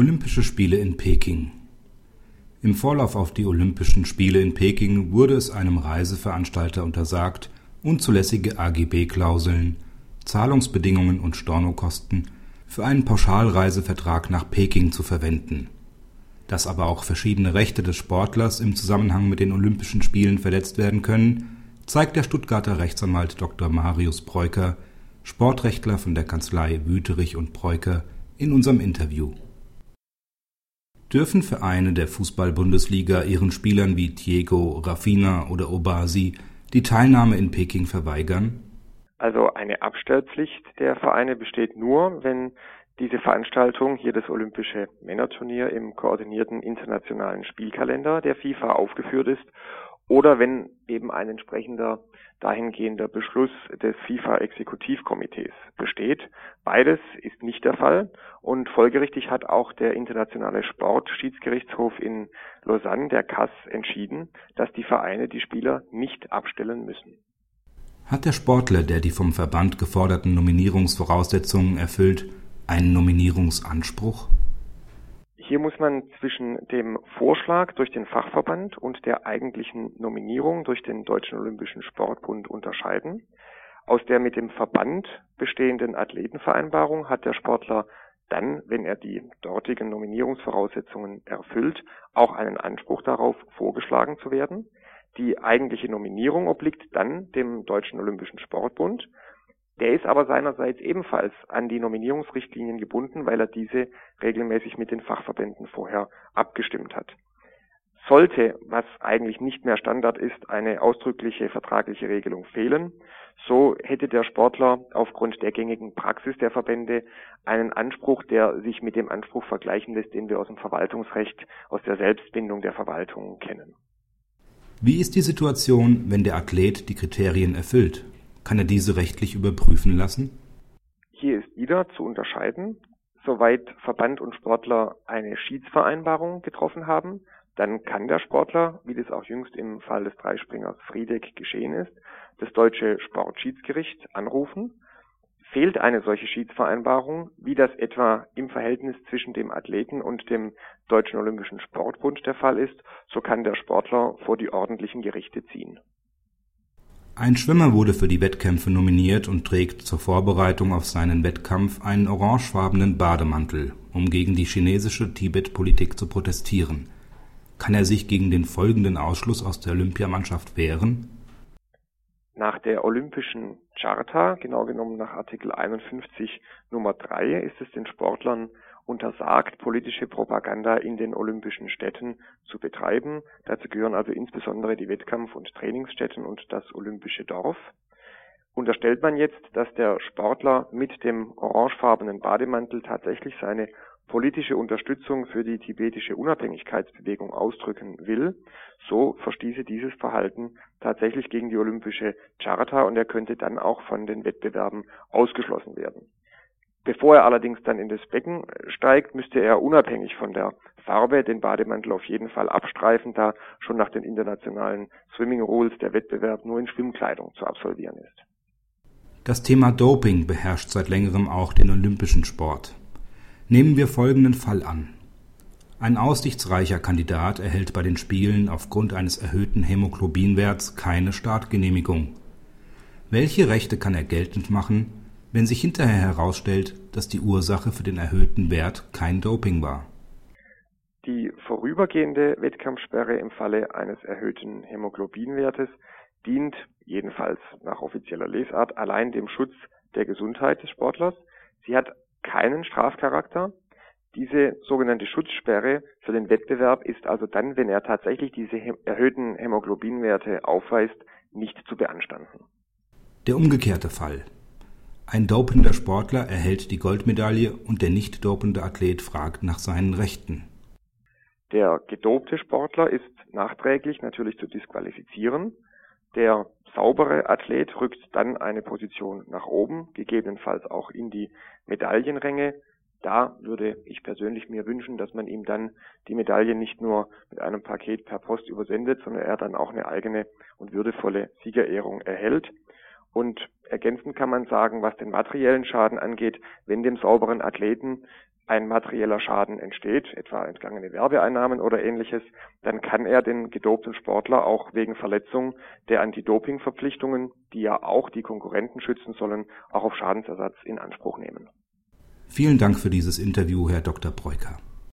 Olympische Spiele in Peking Im Vorlauf auf die Olympischen Spiele in Peking wurde es einem Reiseveranstalter untersagt, unzulässige AGB-Klauseln, Zahlungsbedingungen und Stornokosten für einen Pauschalreisevertrag nach Peking zu verwenden. Dass aber auch verschiedene Rechte des Sportlers im Zusammenhang mit den Olympischen Spielen verletzt werden können, zeigt der Stuttgarter Rechtsanwalt Dr. Marius Preuker, Sportrechtler von der Kanzlei Wüterich und Preuker, in unserem Interview. Dürfen Vereine der Fußball-Bundesliga ihren Spielern wie Diego, Raffina oder Obasi die Teilnahme in Peking verweigern? Also eine Abstellpflicht der Vereine besteht nur, wenn diese Veranstaltung, hier das Olympische Männerturnier im koordinierten internationalen Spielkalender der FIFA aufgeführt ist oder wenn eben ein entsprechender dahingehender Beschluss des FIFA-Exekutivkomitees besteht. Beides ist nicht der Fall und folgerichtig hat auch der Internationale Sportschiedsgerichtshof in Lausanne, der CAS, entschieden, dass die Vereine die Spieler nicht abstellen müssen. Hat der Sportler, der die vom Verband geforderten Nominierungsvoraussetzungen erfüllt, einen Nominierungsanspruch? Hier muss man zwischen dem Vorschlag durch den Fachverband und der eigentlichen Nominierung durch den Deutschen Olympischen Sportbund unterscheiden. Aus der mit dem Verband bestehenden Athletenvereinbarung hat der Sportler dann, wenn er die dortigen Nominierungsvoraussetzungen erfüllt, auch einen Anspruch darauf, vorgeschlagen zu werden. Die eigentliche Nominierung obliegt dann dem Deutschen Olympischen Sportbund der ist aber seinerseits ebenfalls an die Nominierungsrichtlinien gebunden, weil er diese regelmäßig mit den Fachverbänden vorher abgestimmt hat. Sollte, was eigentlich nicht mehr Standard ist, eine ausdrückliche vertragliche Regelung fehlen, so hätte der Sportler aufgrund der gängigen Praxis der Verbände einen Anspruch, der sich mit dem Anspruch vergleichen lässt, den wir aus dem Verwaltungsrecht, aus der Selbstbindung der Verwaltung kennen. Wie ist die Situation, wenn der Athlet die Kriterien erfüllt? Kann er diese rechtlich überprüfen lassen? Hier ist wieder zu unterscheiden, soweit Verband und Sportler eine Schiedsvereinbarung getroffen haben, dann kann der Sportler, wie das auch jüngst im Fall des Dreispringers Friedeck geschehen ist, das deutsche Sportschiedsgericht anrufen. Fehlt eine solche Schiedsvereinbarung, wie das etwa im Verhältnis zwischen dem Athleten und dem Deutschen Olympischen Sportbund der Fall ist, so kann der Sportler vor die ordentlichen Gerichte ziehen. Ein Schwimmer wurde für die Wettkämpfe nominiert und trägt zur Vorbereitung auf seinen Wettkampf einen orangefarbenen Bademantel, um gegen die chinesische Tibet-Politik zu protestieren. Kann er sich gegen den folgenden Ausschluss aus der Olympiamannschaft wehren? Nach der Olympischen Charta, genau genommen nach Artikel 51 Nummer 3, ist es den Sportlern untersagt, politische Propaganda in den olympischen Städten zu betreiben. Dazu gehören also insbesondere die Wettkampf- und Trainingsstätten und das olympische Dorf. Unterstellt man jetzt, dass der Sportler mit dem orangefarbenen Bademantel tatsächlich seine politische Unterstützung für die tibetische Unabhängigkeitsbewegung ausdrücken will, so verstieße dieses Verhalten tatsächlich gegen die olympische Charta und er könnte dann auch von den Wettbewerben ausgeschlossen werden. Bevor er allerdings dann in das Becken steigt, müsste er unabhängig von der Farbe den Bademantel auf jeden Fall abstreifen, da schon nach den internationalen Swimming Rules der Wettbewerb nur in Schwimmkleidung zu absolvieren ist. Das Thema Doping beherrscht seit längerem auch den olympischen Sport. Nehmen wir folgenden Fall an. Ein aussichtsreicher Kandidat erhält bei den Spielen aufgrund eines erhöhten Hämoglobinwerts keine Startgenehmigung. Welche Rechte kann er geltend machen, wenn sich hinterher herausstellt, dass die Ursache für den erhöhten Wert kein Doping war. Die vorübergehende Wettkampfsperre im Falle eines erhöhten Hämoglobinwertes dient, jedenfalls nach offizieller Lesart, allein dem Schutz der Gesundheit des Sportlers. Sie hat keinen Strafcharakter. Diese sogenannte Schutzsperre für den Wettbewerb ist also dann, wenn er tatsächlich diese erhöhten Hämoglobinwerte aufweist, nicht zu beanstanden. Der umgekehrte Fall. Ein dopender Sportler erhält die Goldmedaille und der nicht dopende Athlet fragt nach seinen Rechten. Der gedopte Sportler ist nachträglich natürlich zu disqualifizieren. Der saubere Athlet rückt dann eine Position nach oben, gegebenenfalls auch in die Medaillenränge. Da würde ich persönlich mir wünschen, dass man ihm dann die Medaille nicht nur mit einem Paket per Post übersendet, sondern er dann auch eine eigene und würdevolle Siegerehrung erhält. Und ergänzend kann man sagen, was den materiellen Schaden angeht, wenn dem sauberen Athleten ein materieller Schaden entsteht, etwa entgangene Werbeeinnahmen oder ähnliches, dann kann er den gedopten Sportler auch wegen Verletzung der Anti-Doping-Verpflichtungen, die ja auch die Konkurrenten schützen sollen, auch auf Schadensersatz in Anspruch nehmen. Vielen Dank für dieses Interview, Herr Dr. Breuker.